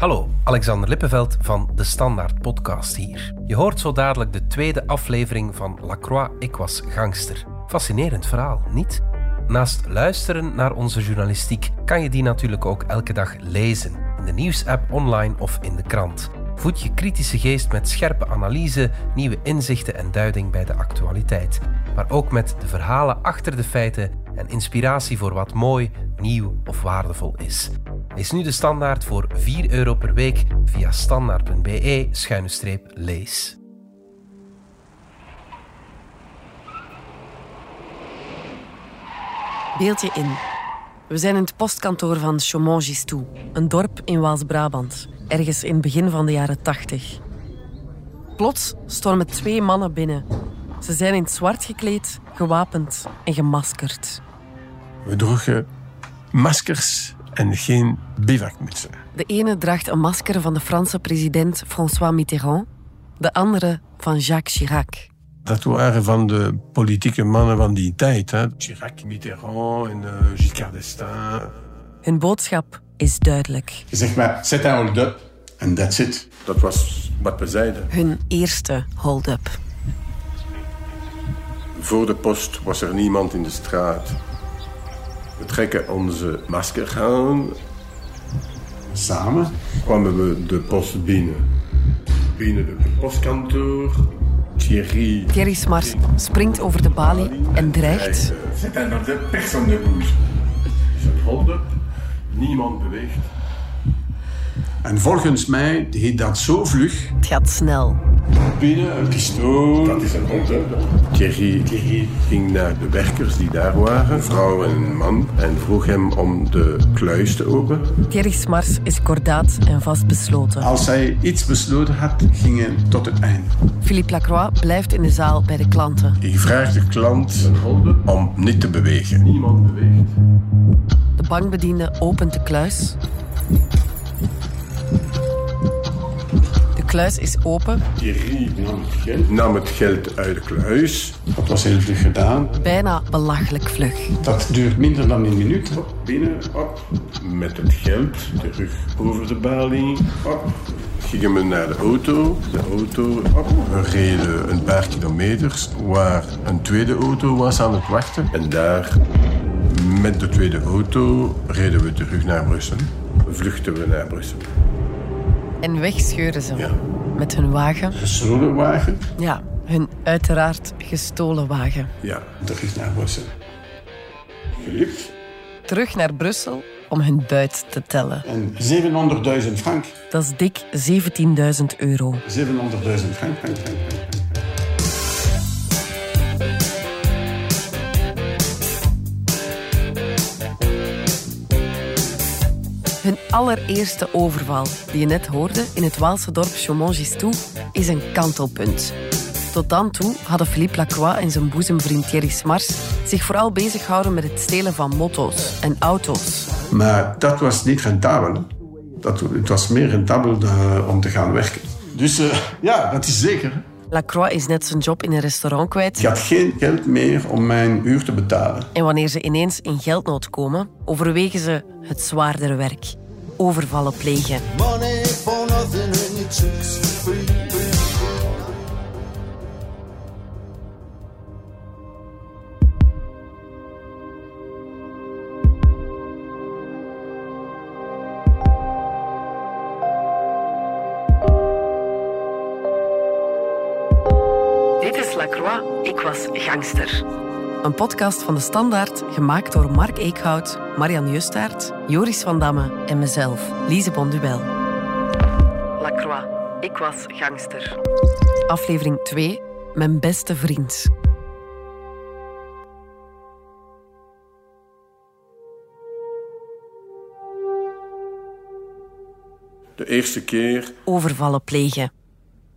Hallo, Alexander Lippenveld van de Standaard Podcast hier. Je hoort zo dadelijk de tweede aflevering van Lacroix, ik was gangster. Fascinerend verhaal, niet? Naast luisteren naar onze journalistiek kan je die natuurlijk ook elke dag lezen. In de nieuwsapp, online of in de krant. Voed je kritische geest met scherpe analyse, nieuwe inzichten en duiding bij de actualiteit. Maar ook met de verhalen achter de feiten en inspiratie voor wat mooi, nieuw of waardevol is. Lees nu de standaard voor 4 euro per week via standaard.be-lees. Beeldje in. We zijn in het postkantoor van Chaumont-Gistou, een dorp in Waals-Brabant, ergens in het begin van de jaren 80. Plots stormen twee mannen binnen. Ze zijn in het zwart gekleed, gewapend en gemaskerd. We droegen maskers en geen bivakmutsen. De ene draagt een masker van de Franse president François Mitterrand, de andere van Jacques Chirac. Dat waren van de politieke mannen van die tijd. Hè. Chirac, Mitterrand en uh, Giscard d'Estaing. Hun boodschap is duidelijk. Zeg maar, zet een hold-up en that's it. Dat was wat we zeiden. Hun eerste hold-up. Voor de post was er niemand in de straat. We trekken onze masker aan. Samen kwamen we de post binnen. Binnen het postkantoor. Thierry... Thierry Smars springt over de balie en dreigt... Zet hold-up, persoon ne bouge. Is een hold-up. Niemand beweegt. En volgens mij heet dat zo vlug. Het gaat snel. Binnen een pistool. Dat is een hold-up. Thierry, Thierry ging naar de werkers die daar waren, een vrouw en een man, en vroeg hem om de kluis te openen. Thierry Smars is kordaat en vastbesloten. Als hij iets besloten had, ging hij tot het einde. Philippe Lacroix blijft in de zaal bij de klanten. Ik vraag de klant om niet te bewegen. Niemand beweegt. De bankbediende opent de kluis. De kluis is open. Thierry nam het geld, nam het geld uit de kluis. Dat was heel vlug gedaan. Bijna belachelijk vlug. Dat duurt minder dan een minuut. Binnen, op, met het geld, terug over de balie, op. Gingen we naar de auto, de auto op. We reden een paar kilometers waar een tweede auto was aan het wachten. En daar, met de tweede auto, reden we terug naar Brussel. Vluchten we naar Brussel. En weg scheuren ze. Ja. Met hun wagen. Gestolen wagen. Ja, hun uiteraard gestolen wagen. Ja, Terug naar Brussel. Gelukt. Terug naar Brussel om hun buit te tellen. En 700.000 frank. 700.000 Dat is dik 17.000 euro. frank, frank, frank, frank. Hun allereerste overval, die je net hoorde in het Waalse dorp Chaumont-Gistou, is een kantelpunt. Tot dan toe hadden Philippe Lacroix en zijn boezemvriend Thierry Smars zich vooral bezig gehouden met het stelen van motto's en auto's. Maar dat was niet rentabel. Dat, het was meer rentabel dan, om te gaan werken. Dus eh, ja, dat is zeker. Lacroix is net zijn job in een restaurant kwijt. Ik had geen geld meer om mijn uur te betalen. En wanneer ze ineens in geldnood komen, overwegen ze het zwaardere werk. Overvallen plegen. Gangster. Een podcast van de Standaard, gemaakt door Mark Eekhout, Marian Justaert, Joris van Damme en mezelf, Lise Bonduel. Lacroix, ik was gangster. Aflevering 2, mijn beste vriend. de eerste keer Overvallen plegen.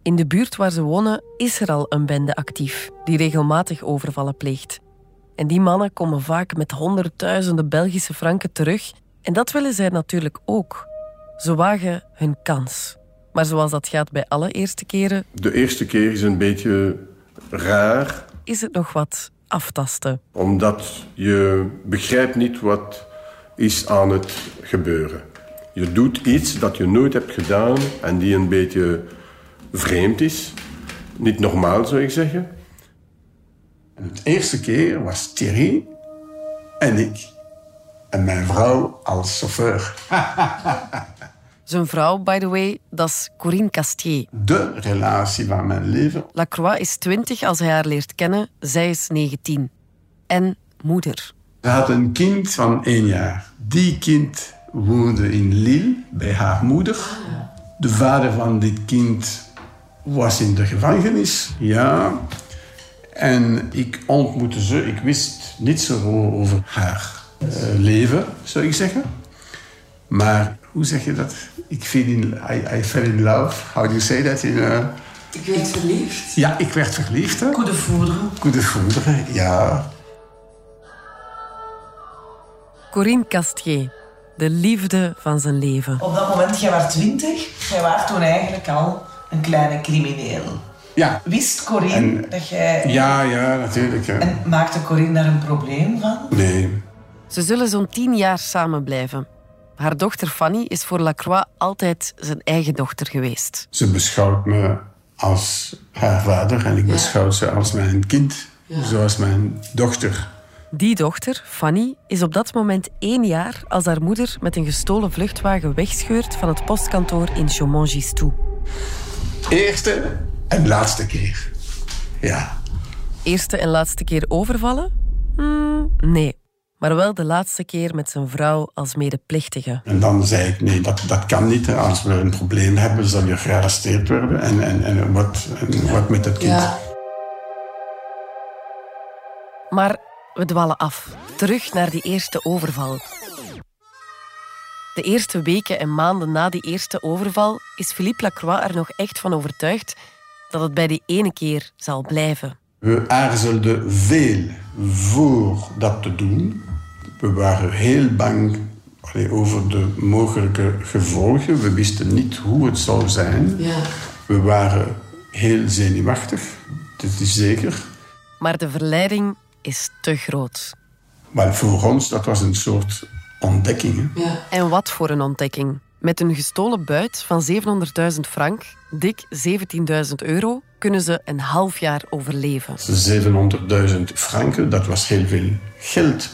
In de buurt waar ze wonen is er al een bende actief die regelmatig overvallen pleegt. En die mannen komen vaak met honderdduizenden Belgische franken terug. En dat willen zij natuurlijk ook. Ze wagen hun kans. Maar zoals dat gaat bij alle eerste keren, De eerste keer is een beetje raar, is het nog wat aftasten. omdat je begrijpt niet wat is aan het gebeuren. Je doet iets dat je nooit hebt gedaan en die een beetje vreemd is. Niet normaal, zou ik zeggen. En het eerste keer was Thierry en ik. En mijn vrouw als chauffeur. Zijn vrouw, by the way, dat is Corinne Castier. De relatie van mijn leven. Lacroix is 20 als hij haar leert kennen, zij is 19. En moeder. Ze had een kind van één jaar. Die kind woonde in Lille bij haar moeder. De vader van dit kind was in de gevangenis. Ja. En ik ontmoette ze. Ik wist niets over haar eh, leven, zou ik zeggen. Maar hoe zeg je dat? Ik viel in, I, I fell in love. How do you say that? In, uh... Ik werd verliefd. Ja, ik werd verliefd. Hè? Coup de foudre. Coup de foudre, ja. Corinne Castier, de liefde van zijn leven. Op dat moment, jij was twintig. Jij was toen eigenlijk al een kleine crimineel. Ja. Wist Corinne En- dat jij... Ja, ja, natuurlijk. hè. En maakte Corinne daar een probleem van? Nee. Ze zullen zo'n tien jaar samen blijven. Haar dochter Fanny is voor Lacroix altijd zijn eigen dochter geweest. Ze beschouwt me als haar vader en ik beschouw ze als mijn kind. Zoals mijn dochter. Die dochter, Fanny, is op dat moment één jaar als haar moeder met een gestolen vluchtwagen wegscheurt van het postkantoor in Chaumont-Gistou. Eerste en laatste keer. Ja. Eerste en laatste keer overvallen? Hmm, nee. Maar wel de laatste keer met zijn vrouw als medeplichtige. En dan zei ik, nee, dat, dat kan niet. Als we een probleem hebben, zal je gearresteerd worden. En, en, en, wat, en wat met het kind? Maar we dwalen af. Terug naar die eerste overval. De eerste weken en maanden na die eerste overval is Philippe Lacroix er nog echt van overtuigd dat het bij die ene keer zal blijven. We aarzelden veel voor dat te doen. We waren heel bang over de mogelijke gevolgen. We wisten niet hoe het zou zijn. We waren heel zenuwachtig, dat is zeker. Maar de verleiding is te groot. Maar voor ons, dat was een soort ontdekking. hè. En wat voor een ontdekking. Met een gestolen buit van 700.000 frank, dik 17.000 euro, kunnen ze een half jaar overleven. 700.000 franken, dat was heel veel geld.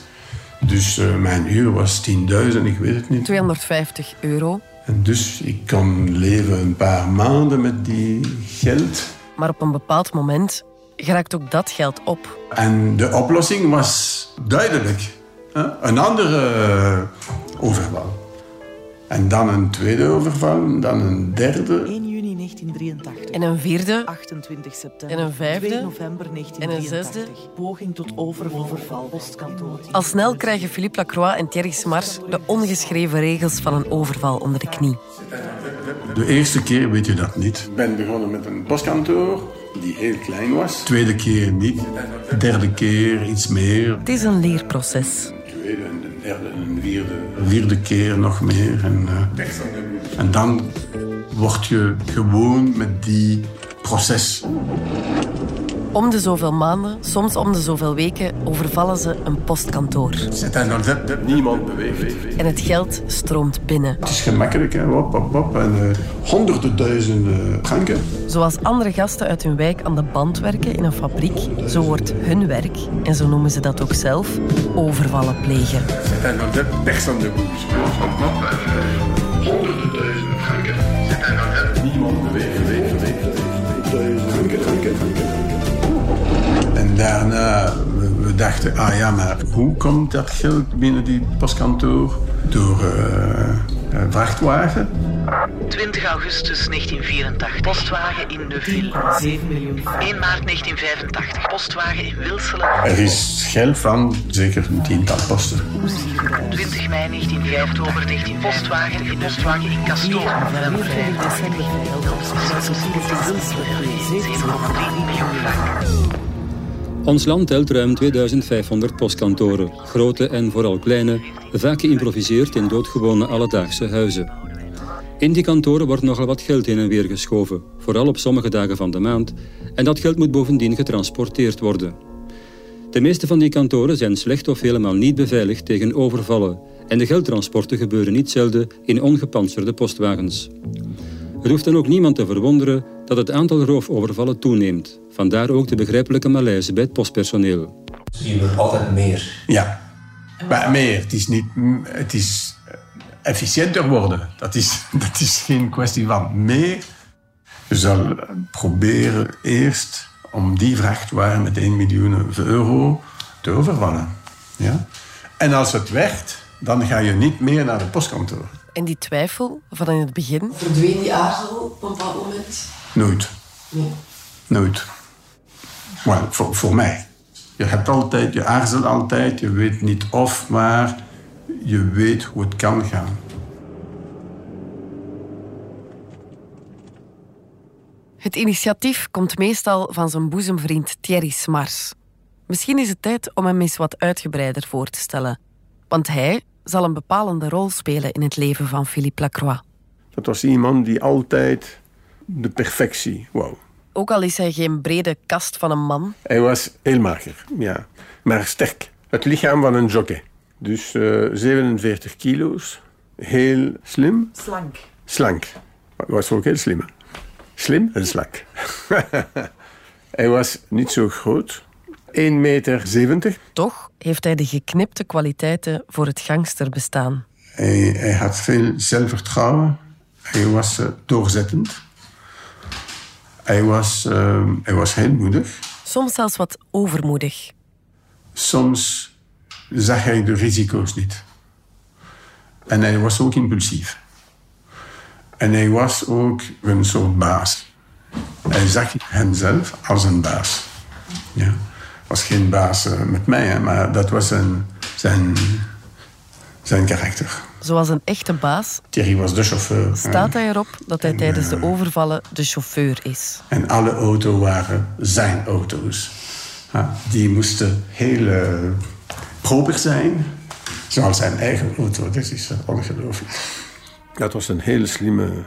Dus eh, mijn huur was 10.000, ik weet het niet. 250 euro. En dus ik kon leven een paar maanden met die geld. Maar op een bepaald moment geraakt ook dat geld op. En de oplossing was duidelijk. Een andere eh, overval. En dan een tweede overval, dan een derde. 1 juni 1983. En een vierde, 28 september. En een vijfde. 2 november En 1983. een zesde. Poging tot overval. Postkantoor. Al snel krijgen Philippe Lacroix en Thierry Smars de ongeschreven regels van een overval onder de knie. De eerste keer weet je dat niet. Ik ben begonnen met een postkantoor die heel klein was. Tweede keer niet. Derde keer iets meer. Het is een leerproces. Tweede en de derde en een vierde. Vierde keer nog meer. En, eh, en dan word je gewoon met die proces. Om de zoveel maanden, soms om de zoveel weken, overvallen ze een postkantoor. Nou zet, zet. Niemand beweegt. En het geld stroomt binnen. Het is gemakkelijk, hè. Hop. En eh, honderden duizenden franken. Zoals andere gasten uit hun wijk aan de band werken in een fabriek, zo wordt hun werk, en zo noemen ze dat ook zelf, overvallen plegen. Personne ne bouge. Hop, hop. En, eh, honderden duizenden franken. Daarna, we, we dachten, ah ja, maar hoe komt dat geld binnen die postkantoor? Door eh, een vrachtwagen. 20 augustus 1984. Postwagen in Neuville. 7 miljoen frank. 1 maart 1985. Postwagen in Wilselen. Er is geld van zeker een tiental posten. 20 mei 1985. Oktober 19 Postwagen in Postwagen in Castoor. November 5. december 7,3 miljoen frank. Ons land telt ruim 2500 postkantoren, grote en vooral kleine, vaak geïmproviseerd in doodgewone alledaagse huizen. In die kantoren wordt nogal wat geld heen en weer geschoven, vooral op sommige dagen van de maand, en dat geld moet bovendien getransporteerd worden. De meeste van die kantoren zijn slecht of helemaal niet beveiligd tegen overvallen en de geldtransporten gebeuren niet zelden in ongepantserde postwagens. Het hoeft dan ook niemand te verwonderen dat het aantal roofovervallen toeneemt. Vandaar ook de begrijpelijke malaise bij het postpersoneel. Je wilt altijd meer. Ja, maar meer. Het is, niet, het is efficiënter worden. Dat is, dat is geen kwestie van meer. Je zal proberen eerst om die vrachtwagen met 1 miljoen euro te overvallen. Ja? En als het werkt, dan ga je niet meer naar de postkantoor. En die twijfel van in het begin? Verdween die aarzel op een bepaald moment? Nooit. Nee. Nooit. Well, voor, voor mij. Je hebt altijd, je aarzelt altijd, je weet niet of, maar je weet hoe het kan gaan. Het initiatief komt meestal van zijn boezemvriend Thierry Smars. Misschien is het tijd om hem eens wat uitgebreider voor te stellen. Want hij zal een bepalende rol spelen in het leven van Philippe Lacroix. Dat was iemand die altijd de perfectie wou. Ook al is hij geen brede kast van een man. Hij was heel mager, ja. Maar sterk. Het lichaam van een jockey. Dus uh, 47 kilo's. Heel slim. Slank. Slank. Hij was ook heel slim. Slim en slank. hij was niet zo groot. 1,70 meter. Toch heeft hij de geknipte kwaliteiten voor het gangsterbestaan. Hij, hij had veel zelfvertrouwen. Hij was uh, doorzettend. Hij was, uh, hij was heel moedig. Soms zelfs wat overmoedig. Soms zag hij de risico's niet. En hij was ook impulsief. En hij was ook een soort baas. Hij zag hemzelf als een baas. Ja. was geen baas uh, met mij, hè, maar dat was zijn, zijn, zijn karakter. Zoals een echte baas Thierry was de chauffeur. staat hij erop dat hij tijdens de overvallen de chauffeur is. En alle auto's waren zijn auto's. Die moesten heel uh, proper zijn, zoals zijn eigen auto. Dat is ongelooflijk. Dat was een hele slimme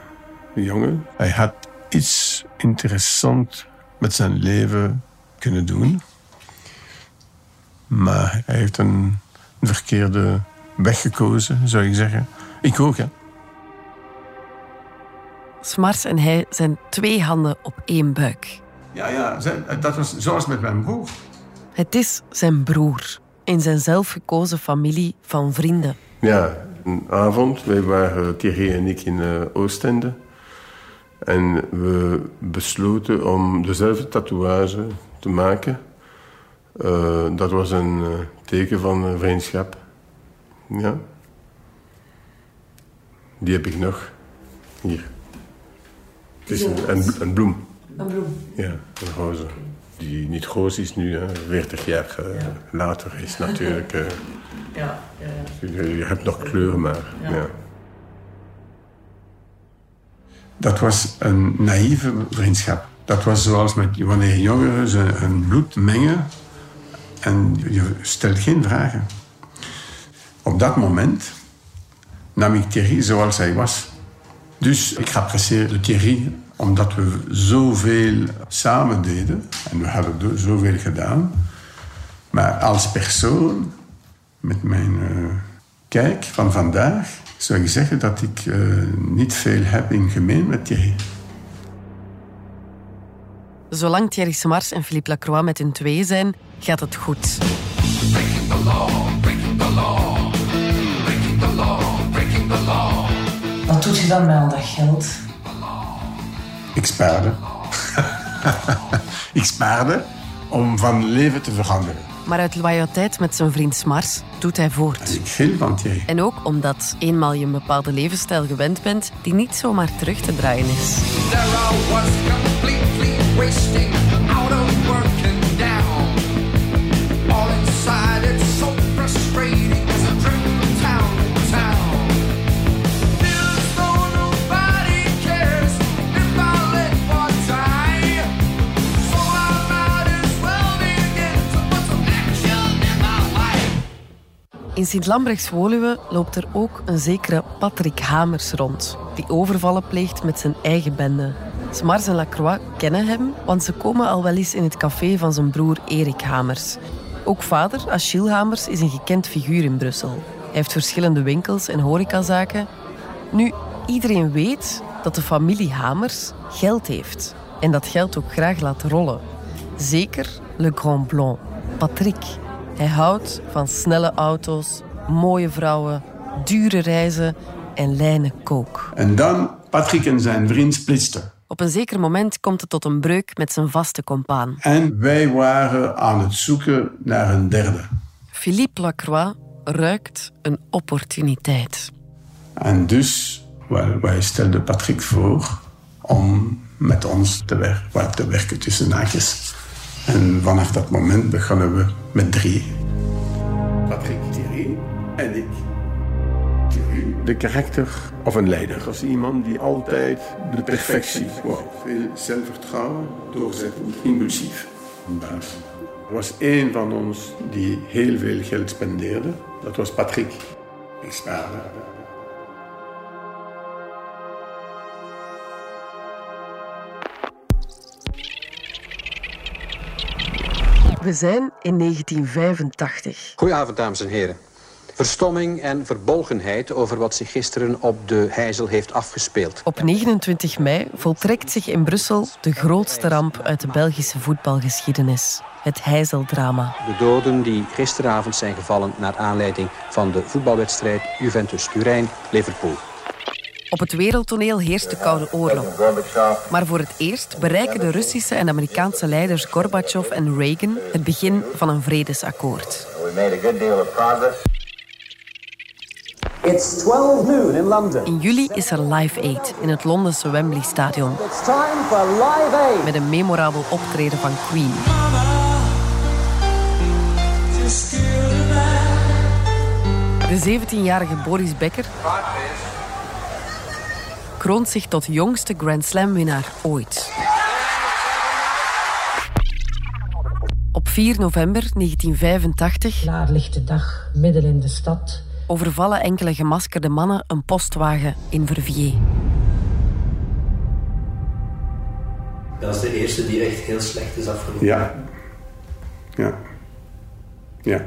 jongen. Hij had iets interessants met zijn leven kunnen doen. Maar hij heeft een verkeerde weg gekozen, zou ik zeggen. Ik ook, hè. Smars en hij zijn twee handen op één buik. Ja, ja, dat was zoals met mijn broer. Het is zijn broer. In zijn zelfgekozen familie van vrienden. Ja, een avond. Wij waren, Thierry en ik, in uh, Oostende. En we besloten om dezelfde tatoeage te maken. Uh, dat was een uh, teken van vriendschap. Ja. Die heb ik nog. Hier. Het is een, een, een bloem. Een bloem? Ja, een roze. Die niet roze is nu, hè. 40 jaar uh, ja. later is natuurlijk... ja, ja, ja. Je, hebt nog kleuren, maar... Ja. ja. Dat was een naïeve vriendschap. Dat was zoals met wanneer jongeren hun bloed mengen en je stelt geen vragen. Op dat moment nam ik Thierry zoals hij was. Dus ik apprecieerde Thierry omdat we zoveel samen deden. En we hadden zoveel gedaan. Maar als persoon, met mijn uh, kijk van vandaag, zou ik zeggen dat ik uh, niet veel heb in gemeen met Thierry. Zolang Thierry Smars en Philippe Lacroix met hun twee zijn, gaat het goed. Wat doet je dan met al dat geld? Ik spaarde. ik spaarde om van leven te veranderen. Maar uit loyaliteit met zijn vriend Smars doet hij voort. Ik heel van Thierry. En ook omdat eenmaal je een bepaalde levensstijl gewend bent, die niet zomaar terug te draaien is. In Sint-Lambrechts-Woluwe loopt er ook een zekere Patrick Hamers rond, die overvallen pleegt met zijn eigen bende. Smars en Lacroix kennen hem, want ze komen al wel eens in het café van zijn broer Erik Hamers. Ook vader, Achille Hamers, is een gekend figuur in Brussel. Hij heeft verschillende winkels en horecazaken. Nu, iedereen weet dat de familie Hamers geld heeft. En dat geld ook graag laat rollen. Zeker Le Grand Blond, Patrick. Hij houdt van snelle auto's, mooie vrouwen, dure reizen en lijnen kook. En dan Patrick en zijn vriend splitsten. Op een zeker moment komt het tot een breuk met zijn vaste compaan. En wij waren aan het zoeken naar een derde. Philippe Lacroix ruikt een opportuniteit. En dus wel, wij stelden Patrick voor om met ons te, wer te werken tussen haakjes. En vanaf dat moment begonnen we met drie. Patrick, Thierry en ik. Thierry, De karakter of een leider. Dat was iemand die altijd de perfectie wou. veel zelfvertrouwen, doorzetten, impulsief. Een baas. Er was één van ons die heel veel geld spendeerde. Dat was Patrick. Ik spaarde. We zijn in 1985. Goedenavond, dames en heren. Verstomming en verbolgenheid over wat zich gisteren op de Heizel heeft afgespeeld. Op 29 mei voltrekt zich in Brussel de grootste ramp uit de Belgische voetbalgeschiedenis. Het Heizeldrama. De doden die gisteravond zijn gevallen naar aanleiding van de voetbalwedstrijd Juventus-Turijn-Liverpool. Op het wereldtoneel heerst de Koude Oorlog. Maar voor het eerst bereiken de Russische en Amerikaanse leiders Gorbachev en Reagan het begin van een vredesakkoord. It's 12 noon in London. In juli is er Live Aid in het Londense Wembley Stadion. It's time for Live Aid. Met een memorabel optreden van Queen. De 17-jarige Boris Becker kroont zich tot jongste Grand Slam-winnaar ooit. Op 4 november 1985 Klaarlichte dag, midden in de stad. overvallen enkele gemaskerde mannen een postwagen in Verviers. Dat is de eerste die echt heel slecht is afgelopen. Ja. Ja. Ja.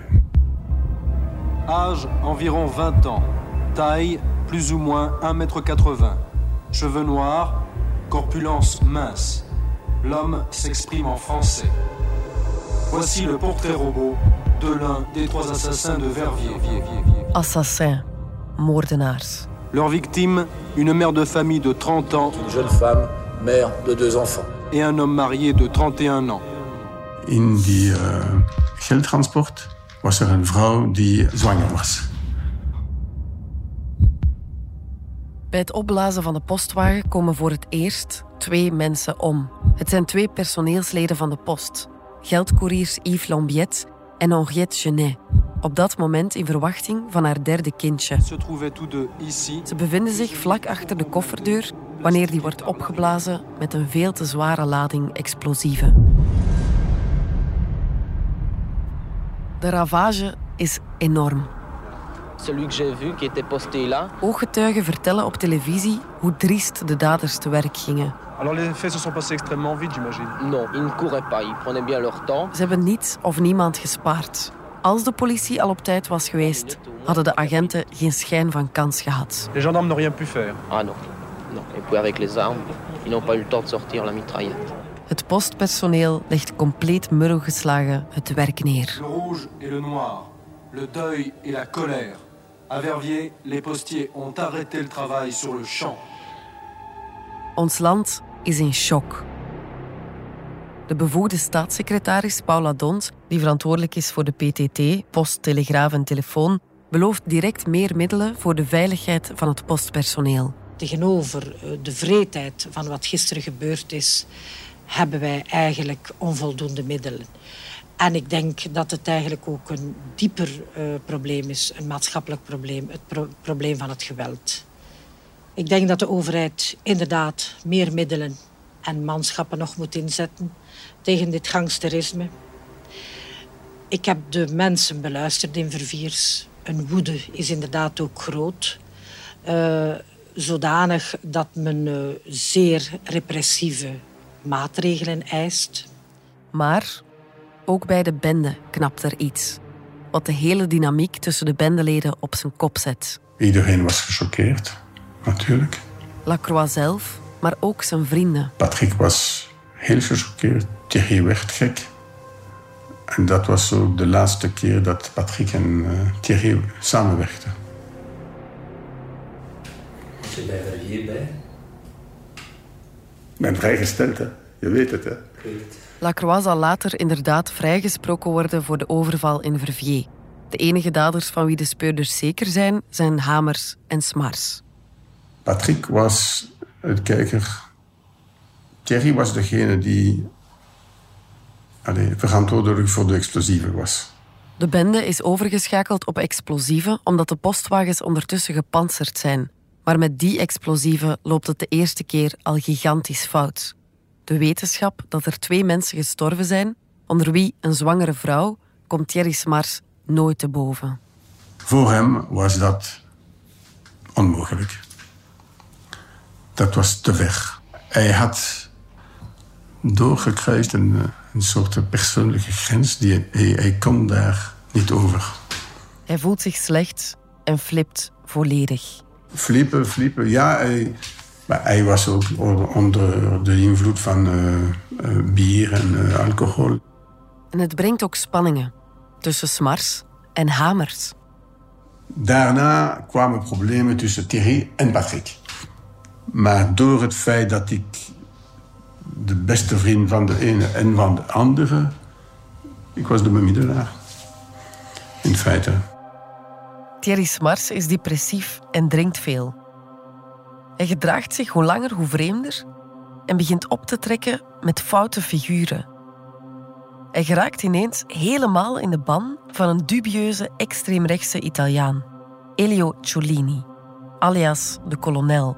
Âge environ 20 ans. Taille plus ou moins 1m80. Cheveux noirs. Corpulence mince. L'homme s'exprime en français. Voici le portrait robot de l'un des trois assassins de Verviers. Assassins, moordenaars. Leur victime, une mère de famille de 30 ans. Une jeune femme, mère de deux enfants. Et un homme marié de 31 ans. In die uh, geldtransport was er een vrouw die zwanger was? Bij het opblazen van de postwagen komen voor het eerst twee mensen om. Het zijn twee personeelsleden van de post. Geldcouriers Yves Lambiet en Henriette Genet. Op dat moment in verwachting van haar derde kindje. Ze bevinden zich vlak achter de kofferdeur wanneer die wordt opgeblazen met een veel te zware lading explosieven. De ravage is enorm. Celui que j'ai vu qui était posté là. Ooggetuigen vertellen op televisie hoe driest de daders te werk gingen. Alors les faits se sont passés extrêmement vite, j'imagine. Non, ils ne couraient pas, ils prenaient bien leur temps. Ze hebben niets of niemand gespaard. Als de politie al op tijd was geweest, hadden de agenten geen schijn van kans gehad. Les gendarmes n'ont rien pu faire. Ah non, non. Et puis avec les armes, ils n'ont pas eu le temps de sortir la mitraillette. Het postpersoneel legt compleet murw geslagen het werk neer. Le rouge et le noir. Le deuil et la colère. À Verviers, les postiers ont arrêté le travail sur le champ. Ons land is in shock. De bevoegde staatssecretaris Paula Dont, die verantwoordelijk is voor de PTT, post, telegraaf en telefoon, belooft direct meer middelen voor de veiligheid van het postpersoneel. Tegenover eh, de vreedheid van wat gisteren gebeurd is, hebben wij eigenlijk onvoldoende middelen. En ik denk dat het eigenlijk ook een dieper uh, probleem is, een maatschappelijk probleem, het pro probleem van het geweld. Ik denk dat de overheid inderdaad meer middelen en manschappen nog moet inzetten tegen dit gangsterisme. Ik heb de mensen beluisterd in Verviers. Een woede is inderdaad ook groot. Uh, zodanig dat men uh, zeer repressieve maatregelen eist. Maar Ook bij de bende knapt er iets. Wat de hele dynamiek tussen de bendeleden op zijn kop zet. Iedereen was gechoqueerd, natuurlijk. Lacroix zelf, maar ook zijn vrienden. Patrick was heel gechoqueerd. Thierry werd gek. En dat was ook de laatste keer dat Patrick en uh, Thierry samenwerkten. Je bij Verviers bij? Ik ben vrijgesteld, hè. Je weet het, hè. Ik weet het. Lacroix zal later inderdaad vrijgesproken worden voor de overval in Verviers. De enige daders van wie de speurders zeker zijn, zijn Hamers en Smars. Patrick was het kijker. Thierry was degene die allee, verantwoordelijk voor de explosieven was. De bende is overgeschakeld op explosieven omdat de postwagens ondertussen gepantserd zijn. Maar met die explosieven loopt het de eerste keer al gigantisch fout. De wetenschap dat er twee mensen gestorven zijn, onder wie een zwangere vrouw, komt Thierry Smars nooit te boven. Voor hem was dat onmogelijk. Dat was te ver. Hij had doorgekruist een, een soort persoonlijke grens. Die, hij, hij kon daar niet over. Hij voelt zich slecht en flipt volledig. Flippen, flippen, ja. Hij, maar hij was ook onder de invloed van uh, uh, bier en uh, alcohol. En het brengt ook spanningen tussen Smars en Hamers. Daarna kwamen problemen tussen Thierry en Patrick. Maar door het feit dat ik de beste vriend van de ene en van de andere... Ik was de bemiddelaar. In feite. Thierry Smars is depressief en drinkt veel. Hij gedraagt zich hoe langer hoe vreemder en begint op te trekken met foute figuren. Hij geraakt ineens helemaal in de ban van een dubieuze extreemrechtse Italiaan, Elio Ciolini, alias de kolonel,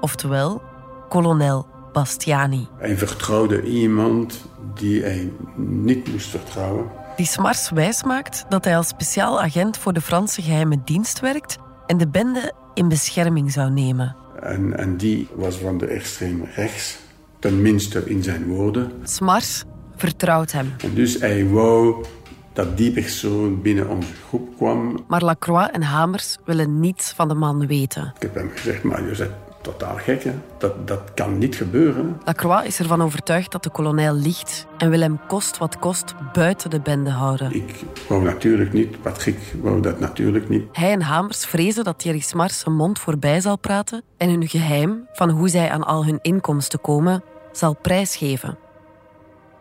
oftewel kolonel Bastiani. Hij vertrouwde iemand die hij niet moest vertrouwen. Die Smars wijsmaakt dat hij als speciaal agent voor de Franse geheime dienst werkt en de bende in bescherming zou nemen. En, en die was van de extreem rechts, tenminste in zijn woorden. Smars vertrouwt hem. En dus hij wou dat die persoon binnen onze groep kwam. Maar Lacroix en Hamers willen niets van de man weten. Ik heb hem gezegd, maar je bent totaal gek. Hè? Dat, dat kan niet gebeuren. Lacroix is ervan overtuigd dat de kolonel liegt en wil hem kost wat kost buiten de bende houden. Ik wou natuurlijk niet, Patrick wou dat natuurlijk niet. Hij en Hamers vrezen dat Thierry Smars zijn mond voorbij zal praten en hun geheim van hoe zij aan al hun inkomsten komen, zal prijsgeven.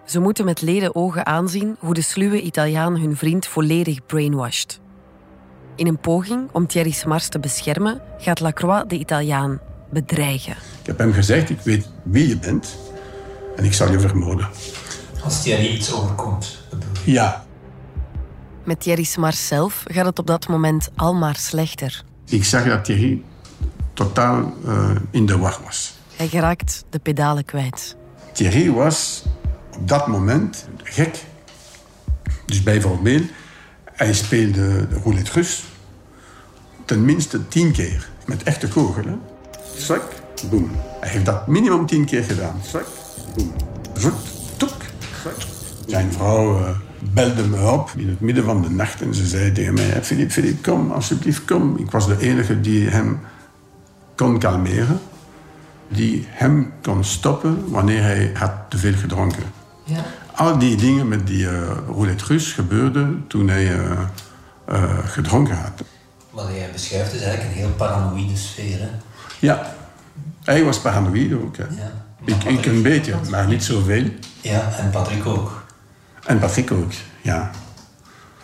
Ze moeten met leden ogen aanzien hoe de sluwe Italiaan hun vriend volledig brainwashed. In een poging om Thierry Smars te beschermen, gaat Lacroix de Italiaan bedreigen. Ik heb hem gezegd, ik weet wie je bent en ik zal je vermoorden. Als Thierry iets overkomt, bedoel je? Ja. Met Thierry Smars zelf gaat het op dat moment al maar slechter. Ik zag dat Thierry totaal uh, in de war was. Hij geraakt de pedalen kwijt. Thierry was op dat moment gek. Dus bijvoorbeeld, hij speelde de roulette russe tenminste tien keer. Met echte kogelen. Zwak, boem. Hij heeft dat minimum tien keer gedaan. Zwak, boem. Zoek, toek, zwak. Zijn vrouw uh, belde me op in het midden van de nacht en ze zei tegen mij: Philippe, Philippe, kom, alsjeblieft, kom. Ik was de enige die hem kon kalmeren, die hem kon stoppen wanneer hij had te veel gedronken. Ja. Al die dingen met die uh, roulette russe gebeurden toen hij uh, uh, gedronken had. Wat jij beschrijft is eigenlijk een heel paranoïde sfeer. Hè? Ja, hij was paranoïde ook. Hè. Ja. Ik, ik een beetje, maar niet zoveel. Ja, en Patrick ook. En Patrick ook, ja.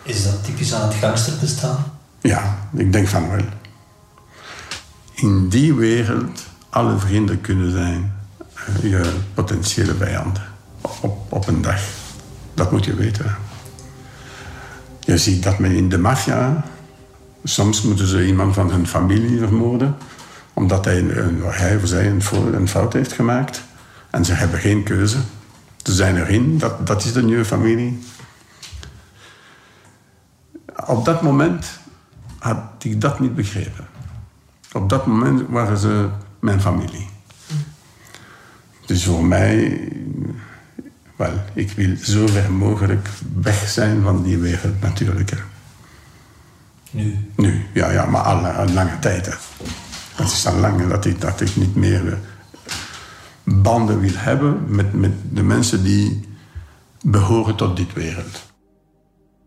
Is dat typisch aan het gangsterbestaan? Ja, ik denk van wel. In die wereld alle vrienden kunnen zijn uh, je potentiële vijanden. Op, op een dag. Dat moet je weten. Je ziet dat men in de maffia... Soms moeten ze iemand van hun familie vermoorden... omdat hij, een, hij of zij een, een fout heeft gemaakt. En ze hebben geen keuze. Ze zijn erin, dat, dat is de nieuwe familie. Op dat moment had ik dat niet begrepen. Op dat moment waren ze mijn familie. Dus voor mij Wel, ik wil zo ver mogelijk weg zijn van die wereld natuurlijk. Nu? Nu, ja, ja maar al een lange tijd. Hè. Het is al lang dat ik, dat ik niet meer eh, banden wil hebben met, met de mensen die behoren tot dit wereld.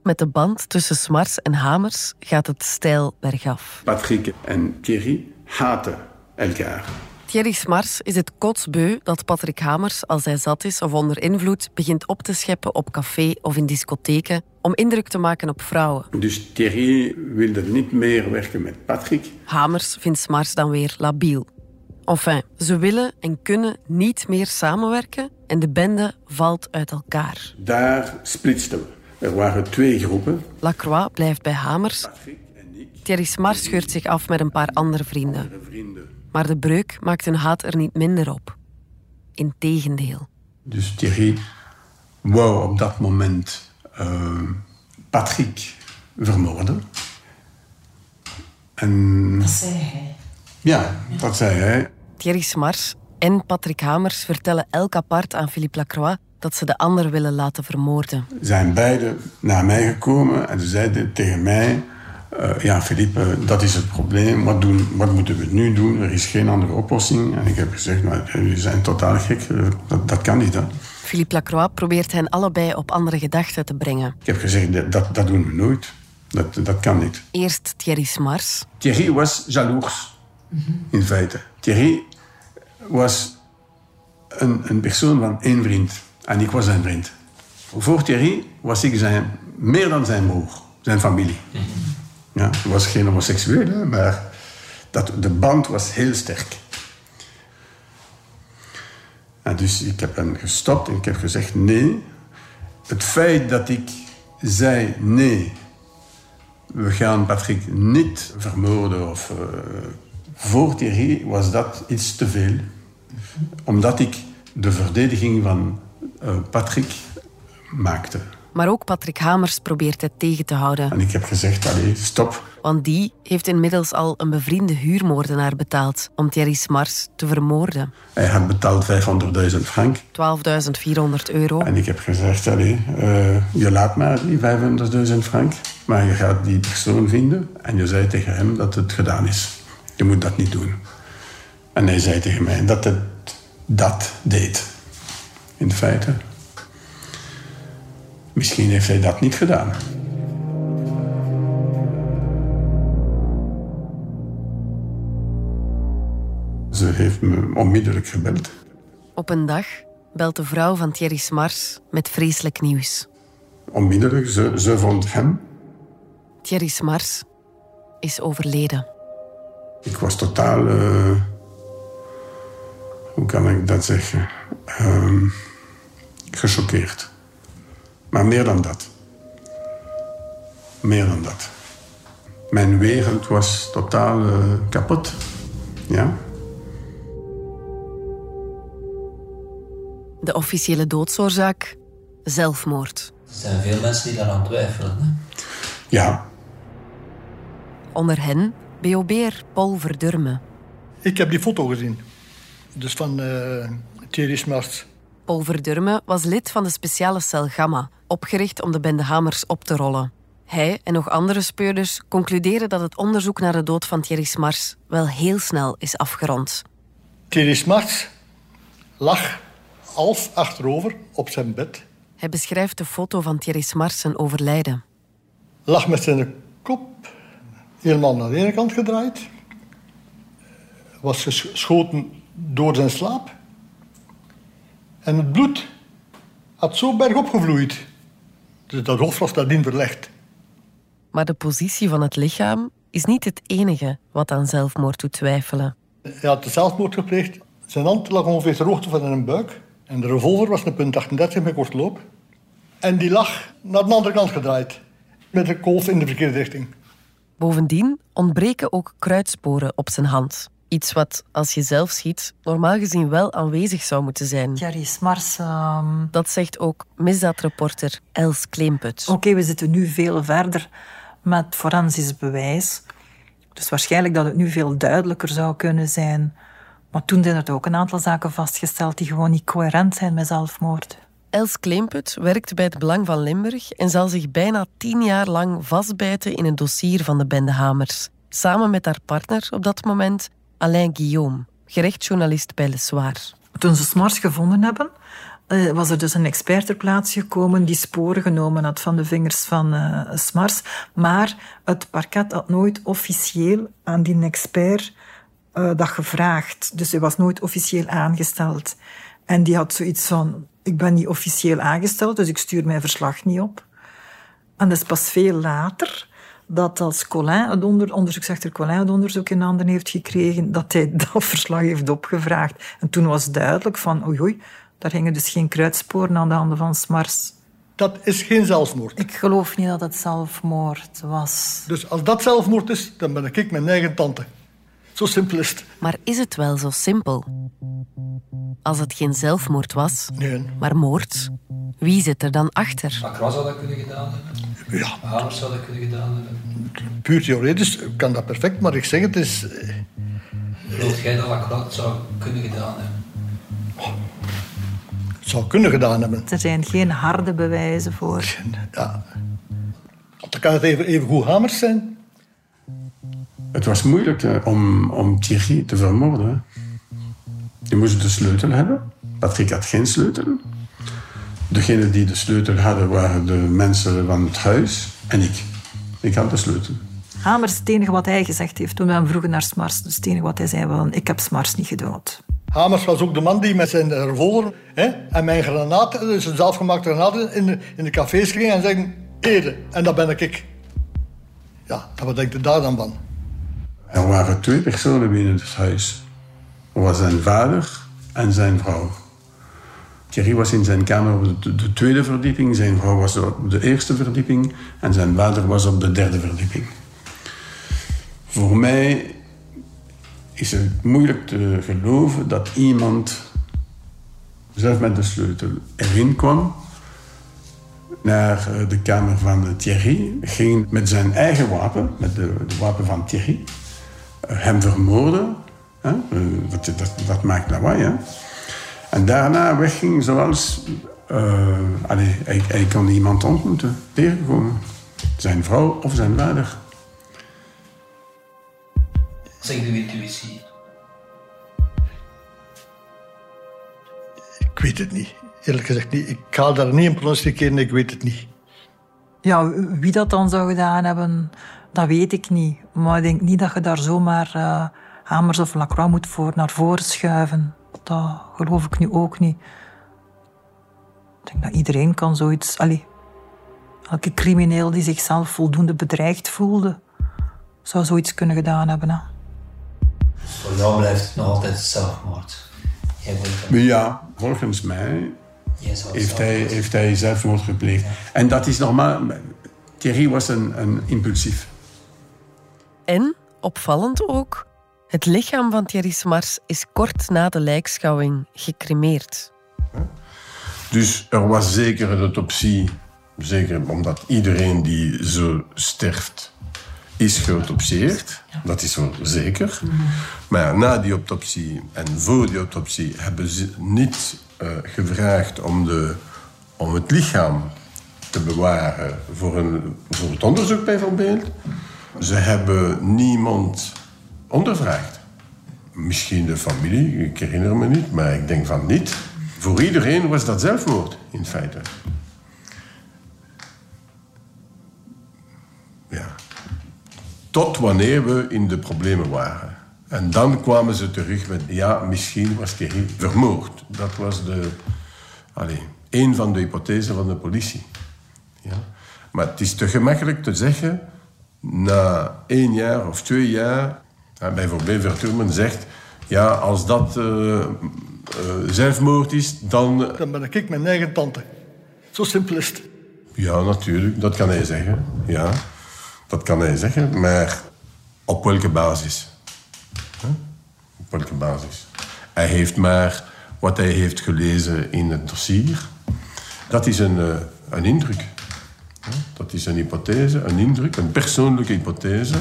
Met de band tussen Smars en Hamers gaat het stijl bergaf. Patrick en Thierry haten elkaar. Thierry Smars is het kotsbeu dat Patrick Hamers, als hij zat is of onder invloed, begint op te scheppen op café of in discotheken om indruk te maken op vrouwen. Dus Thierry wilde niet meer werken met Patrick. Hamers vindt Smars dan weer labiel. Enfin, ze willen en kunnen niet meer samenwerken en de bende valt uit elkaar. Daar splitsten we. Er waren twee groepen. Lacroix blijft bij Hamers. Thierry Smars scheurt zich af met een paar andere vrienden. Maar de breuk maakt hun haat er niet minder op. Integendeel. Dus Thierry wou op dat moment eh, Patrick vermoorden. En Dat zei hij. ja, dat zei hij. Thierry Smars en Patrick Hamers vertellen elk apart aan Philippe Lacroix dat ze de ander willen laten vermoorden. Zijn beiden naar mij gekomen en ze zeiden tegen mij... eh, ja, Philippe, dat is het probleem. Wat, doen, wat moeten we nu doen? Er is geen andere oplossing. En ik heb gezegd, maar jullie zijn totaal gek. Eh, Dat, dat kan niet, hè. Philippe Lacroix probeert hen allebei op andere gedachten te brengen. Ik heb gezegd, dat- dat, doen we nooit. Dat, dat kan niet. Eerst Thierry Smars. Thierry was jaloers, in feite. Thierry was een, een persoon van één vriend. En ik was zijn vriend. Voor Thierry was ik zijn, meer dan zijn broer, zijn familie. Ja, was geen homoseksueel, maar dat, de band was heel sterk. En dus ik heb hem gestopt en ik heb gezegd nee. Het feit dat ik zei nee, we gaan Patrick niet vermoorden of eh, voor Thierry was dat iets te veel. Omdat ik de verdediging van eh, Patrick maakte. Maar ook Patrick Hamers probeert het tegen te houden. En ik heb gezegd, allee, stop. Want die heeft inmiddels al een bevriende huurmoordenaar betaald om Thierry Smars te vermoorden. 12.400 Hij had betaald 500.000 frank. euro. En ik heb gezegd, allee, eh, je laat maar die 500.000 frank. Maar je gaat die persoon vinden. En je zei tegen hem dat het gedaan is. Je moet dat niet doen. En hij zei tegen mij dat het dat deed. In feite. Misschien heeft hij dat niet gedaan. Ze heeft me onmiddellijk gebeld. Op een dag belt de vrouw van Thierry Smars met vreselijk nieuws. Onmiddellijk, ze, ze vond hem. Thierry Smars is overleden. Ik was totaal. eh, hoe kan ik dat zeggen? Ehm, gechoqueerd. Maar meer dan dat. Meer dan dat. Mijn wereld was totaal eh, kapot. Ja. De officiële doodsoorzaak? Zelfmoord. Er zijn veel mensen die daaraan twijfelen. Hè? Ja. Onder hen BOB'er Paul Verdurme. Ik heb die foto gezien. Dus van eh Thierry Smart. Paul Verdurme was lid van de speciale cel Gamma, opgericht om de bende Hamers op te rollen. Hij en nog andere speurders concluderen dat het onderzoek naar de dood van Thierry Smars wel heel snel is afgerond. Thierry Smart lag half achterover op zijn bed. Hij beschrijft de foto van Thierry Smars zijn overlijden. Lag met zijn kop helemaal naar de ene kant gedraaid. Was geschoten door zijn slaap. En het bloed had zo bergop gevloeid. Dus dat hoofd was nadien verlegd. Maar de positie van het lichaam is niet het enige wat aan zelfmoord doet twijfelen. Hij had de zelfmoord gepleegd. Zijn hand lag ongeveer ter hoogte van zijn buik. En de revolver was een punt 38 met kort loop. En die lag naar de andere kant gedraaid. Met een kolf in de verkeerde richting. Bovendien ontbreken ook kruidsporen op zijn hand. Iets wat, als je zelf schiet, normaal gezien wel aanwezig zou moeten zijn. Thierry Smars... ehm, Dat zegt ook misdaadreporter Els Kleemput. Oké, we zitten nu veel verder met forensisch bewijs. Dus waarschijnlijk dat het nu veel duidelijker zou kunnen zijn. Maar toen zijn er ook een aantal zaken vastgesteld die gewoon niet coherent zijn met zelfmoord. Els Kleemput werkt bij het Belang van Limburg en zal zich bijna tien jaar lang vastbijten in een dossier van de bende Hamers. Samen met haar partner op dat moment, Alain Guillaume, gerechtsjournalist bij Le Soir. Toen ze Smars gevonden hebben, eh, was er dus een expert ter plaatse gekomen die sporen genomen had van de vingers van uh, Smars. Maar het parket had nooit officieel aan die expert uh, dat gevraagd. Dus hij was nooit officieel aangesteld. En die had zoiets van, ik ben niet officieel aangesteld, dus ik stuur mijn verslag niet op. En dat is pas veel later dat als Colin, het onder, onderzoeksrechter Colin het onderzoek in handen heeft gekregen, dat hij dat verslag heeft opgevraagd. En toen was duidelijk van, oei oei, daar gingen dus geen kruidsporen aan de handen van Smars. Dat is geen zelfmoord. Ik geloof niet dat het zelfmoord was. Dus als dat zelfmoord is, dan ben ik mijn eigen tante. Zo simpel is het. Maar is het wel zo simpel? Als het geen zelfmoord was, nee. maar moord, wie zit er dan achter? Lacroix zou dat kunnen gedaan hebben. Ja. Hamers zou dat kunnen gedaan hebben. Puur theoretisch kan dat perfect, maar ik zeg het is... Geloof jij dat Lacroix het zou kunnen gedaan hebben? Het zou kunnen gedaan hebben. Er zijn geen harde bewijzen voor. Ja. Dan kan het even, even goed Hamers zijn. Het was moeilijk uh, om, om Thierry te vermoorden. Je moest de sleutel hebben. Patrick had geen sleutel. Degene die de sleutel hadden waren de mensen van het huis en ik. Ik had de sleutel. Hamers, het enige wat hij gezegd heeft toen we hem vroegen naar Smars, dus het enige wat hij zei was, ik heb Smars niet gedood. Hamers was ook de man die met zijn revolver hè, en mijn granaten, dus een zelfgemaakte granaten, in de, in de cafés ging en zeggen, Ede, en dat ben ik. Ja, wat denkt u daar dan van? Er waren twee personen binnen het huis. Er was zijn vader en zijn vrouw. Thierry was in zijn kamer op de, de, tweede verdieping, zijn vrouw was op de eerste verdieping en zijn vader was op de derde verdieping. Voor mij is het moeilijk te geloven dat iemand zelf met de sleutel erin kwam naar de kamer van Thierry, ging met zijn eigen wapen, met de wapen van Thierry, hem vermoorden. Hè? Dat, dat, dat, maakt lawaai. Hè? En daarna wegging zoals... Uh, allez, hij, hij kon iemand ontmoeten, tegenkomen. Zijn vrouw of zijn vader. Zeg de intuïtie. Ik weet het niet. Eerlijk gezegd niet. Ik ga daar niet in pronosticeren, ik weet het niet. Ja, wie dat dan zou gedaan hebben, dat weet ik niet. Maar ik denk niet dat je daar zomaar uh, Hamers of Lacroix moet voor naar voren schuiven. Dat geloof ik nu ook niet. Ik denk dat iedereen kan zoiets... Allee, elke crimineel die zichzelf voldoende bedreigd voelde, zou zoiets kunnen gedaan hebben. Hè. Voor jou blijft het nog altijd zelfmoord. Ja, volgens mij heeft hij, heeft hij zelfmoord gepleegd. Ja. En dat is normaal. Thierry was een, een impulsief. En, opvallend ook, het lichaam van Thierry Smars is kort na de lijkschouwing gecremeerd. Dus er was zeker een autopsie, zeker omdat iedereen die zo sterft is geautopsieerd. Dat is wel zeker. Maar na die autopsie en voor die autopsie hebben ze niet uh, gevraagd om, de, om het lichaam te bewaren voor, een, voor het onderzoek bijvoorbeeld. Ze hebben niemand ondervraagd. Misschien de familie, ik herinner me niet, maar ik denk van niet. Voor iedereen was dat zelfmoord, in feite. Ja. Tot wanneer we in de problemen waren. En dan kwamen ze terug met, ja, misschien was Thierry vermoord. Dat was de, allez, een van de hypothesen van de politie. Ja. Maar het is te gemakkelijk te zeggen, na één jaar of twee jaar, bijvoorbeeld Verturmen zegt, ja, als dat uh, uh, zelfmoord is, dan... Dan ben ik mijn eigen tante. Zo simpel is het. Ja, natuurlijk, dat kan hij zeggen. Ja, dat kan hij zeggen, maar op welke basis? Huh? Op welke basis? Hij heeft maar wat hij heeft gelezen in het dossier. Dat is een, uh, een indruk. Dat is een hypothese, een indruk, een persoonlijke hypothese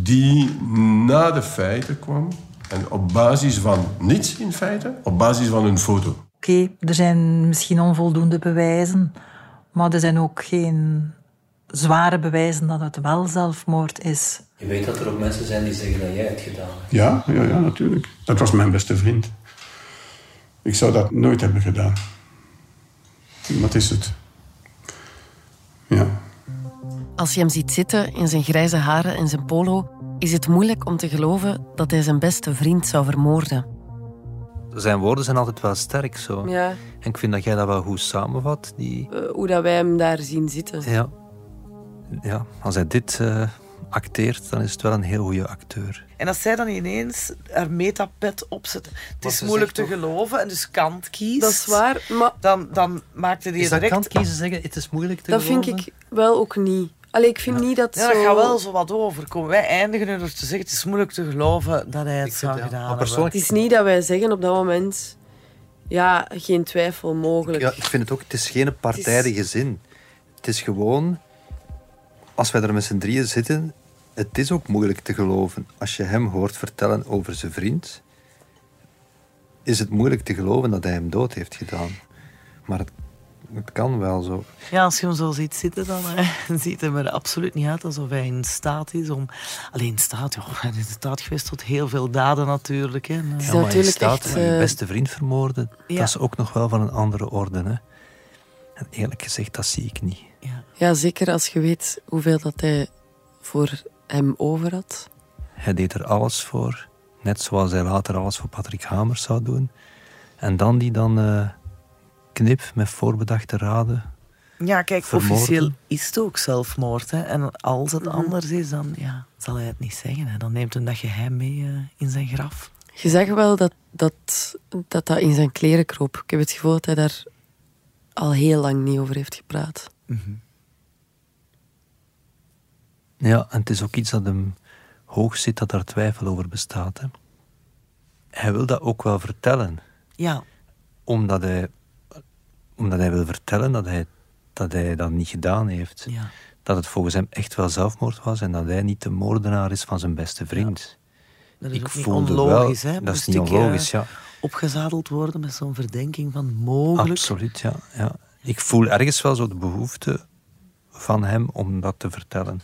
die na de feiten kwam en op basis van niets in feite, op basis van een foto. Oké, er zijn misschien onvoldoende bewijzen, maar er zijn ook geen zware bewijzen dat het wel zelfmoord is. Je weet dat er ook mensen zijn die zeggen dat jij het gedaan hebt. Ja, ja, ja, natuurlijk. Dat was mijn beste vriend. Ik zou dat nooit hebben gedaan. Wat is het? Als je hem ziet zitten in zijn grijze haren en zijn polo, is het moeilijk om te geloven dat hij zijn beste vriend zou vermoorden. Zijn woorden zijn altijd wel sterk zo. Ja. En ik vind dat jij dat wel goed samenvat. Die... Eh, hoe dat wij hem daar zien zitten. Ja. ja, als hij dit eh, acteert, dan is het wel een heel goede acteur. En als zij dan ineens haar metapet opzet, het is moeilijk te geloven en dus kant kiest. Dat is waar, maar Dan, dan maakte die Is dat direct... kant kiezen zeggen, het is moeilijk te dat vind geloven? ik wel ook niet. Allee, ik vind niet dat Ja, dat zo... gaat wel zo wat overkomen. Wij eindigen nu door te zeggen, het is moeilijk te geloven dat hij het zou gedaan hebben. Het is niet dat wij zeggen op dat moment... Ja, geen twijfel mogelijk. Ja, ik vind het ook, het is geen partijdige zin. Het is gewoon, als wij er met z'n drieën zitten, het is ook moeilijk te geloven. Als je hem hoort vertellen over zijn vriend, is het moeilijk te geloven dat hij hem dood heeft gedaan. Maar het, het kan wel zo. Ja, als je hem zo ziet zitten, dan eh, ziet hij er absoluut niet uit alsof hij in staat is om... Alleen in staat, ja, hij is in staat geweest tot heel veel daden natuurlijk. Hè. Eh, Ja, maar in staat echt, je eh, beste vriend vermoorden, Ja. dat is ook nog wel van een andere orde. Hè? En eerlijk gezegd, dat zie ik niet. Ja, zeker als je weet hoeveel dat hij voor hem over had. Hij deed er alles voor, net zoals hij later alles voor Patrick Hamers zou doen. En dan die dan eh, knip met voorbedachte raden. Ja, kijk, vermoorden. officieel is het ook zelfmoord. Hè. En als het anders is, dan ja, zal hij het niet zeggen. Hè. Dan neemt hij dat geheim mee eh, in zijn graf. Je zag wel dat dat, dat dat in zijn kleren kroop. Ik heb het gevoel dat hij daar al heel lang niet over heeft gepraat. Ja, en het is ook iets dat hem hoog zit, dat er twijfel over bestaat. Hè. Hij wil dat ook wel vertellen. Ja. Omdat hij, omdat hij wil vertellen dat hij, dat hij dat niet gedaan heeft. Ja. Dat het volgens hem echt wel zelfmoord was en dat hij niet de moordenaar is van zijn beste vriend. Dat is Ik ook niet onlogisch. wel- hè. dat is Moest niet ik, eh, onlogisch, ja. Opgezadeld worden met zo'n verdenking van mogelijk. Absoluut, ja, ja. Ik voel ergens wel zo de behoefte van hem om dat te vertellen.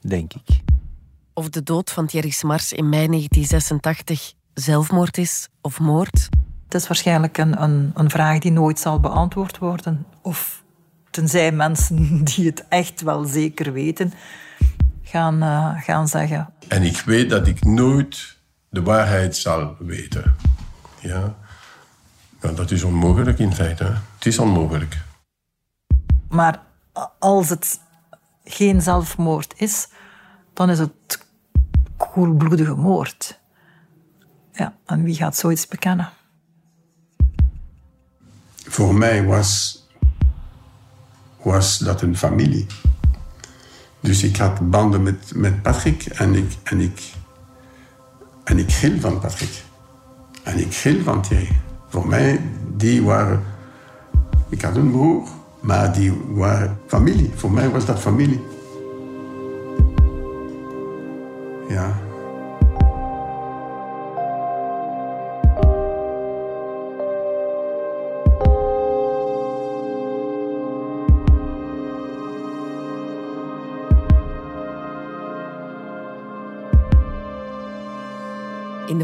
Denk ik. Of de dood van Thierry Smars in mei 1986 zelfmoord is of moord? Het is waarschijnlijk een, een, een vraag die nooit zal beantwoord worden. Of tenzij mensen die het echt wel zeker weten, gaan, eh, gaan zeggen. En ik weet dat ik nooit de waarheid zal weten. Ja. ja dat is onmogelijk in feite. hè. Het is onmogelijk. Maar als het geen zelfmoord is, dan is het koelbloedige moord. Ja, en wie gaat zoiets bekennen? Voor mij was, was dat een familie. Dus ik had banden met, met Patrick en ik, en, ik, en ik hield van Patrick. En ik hield van Thierry. Voor mij, die waren... Ik had een broer, maar die waren familie. Voor mij was dat familie.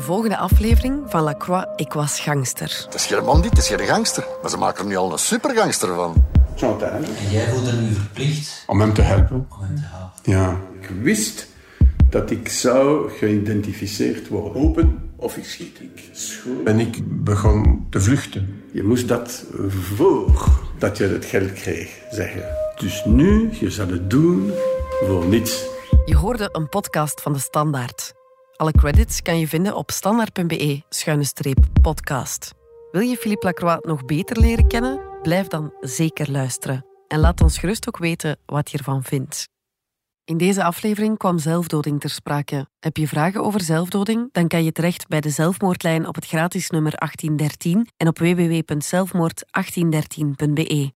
De volgende aflevering van La Croix, ik was gangster. Het is geen bandit, het is geen gangster. Maar ze maken er nu al een supergangster van. Chantal. En jij voelde nu verplicht Om hem te helpen. om hem te helpen. Ja. Ik wist dat ik zou geïdentificeerd worden. Open of ik schiet. Ik schoot. En ik begon te vluchten. Je moest dat voor dat je het geld kreeg zeggen. Dus nu, je zou het doen voor niets. Je hoorde een podcast van de Standaard. Alle credits kan je vinden op standaard.be-podcast. Wil je Philippe Lacroix nog beter leren kennen? Blijf dan zeker luisteren. En laat ons gerust ook weten wat je ervan vindt. In deze aflevering kwam zelfdoding ter sprake. Heb je vragen over zelfdoding? Dan kan je terecht bij de zelfmoordlijn op het gratis nummer 1813 en op www.zelfmoord1813.be.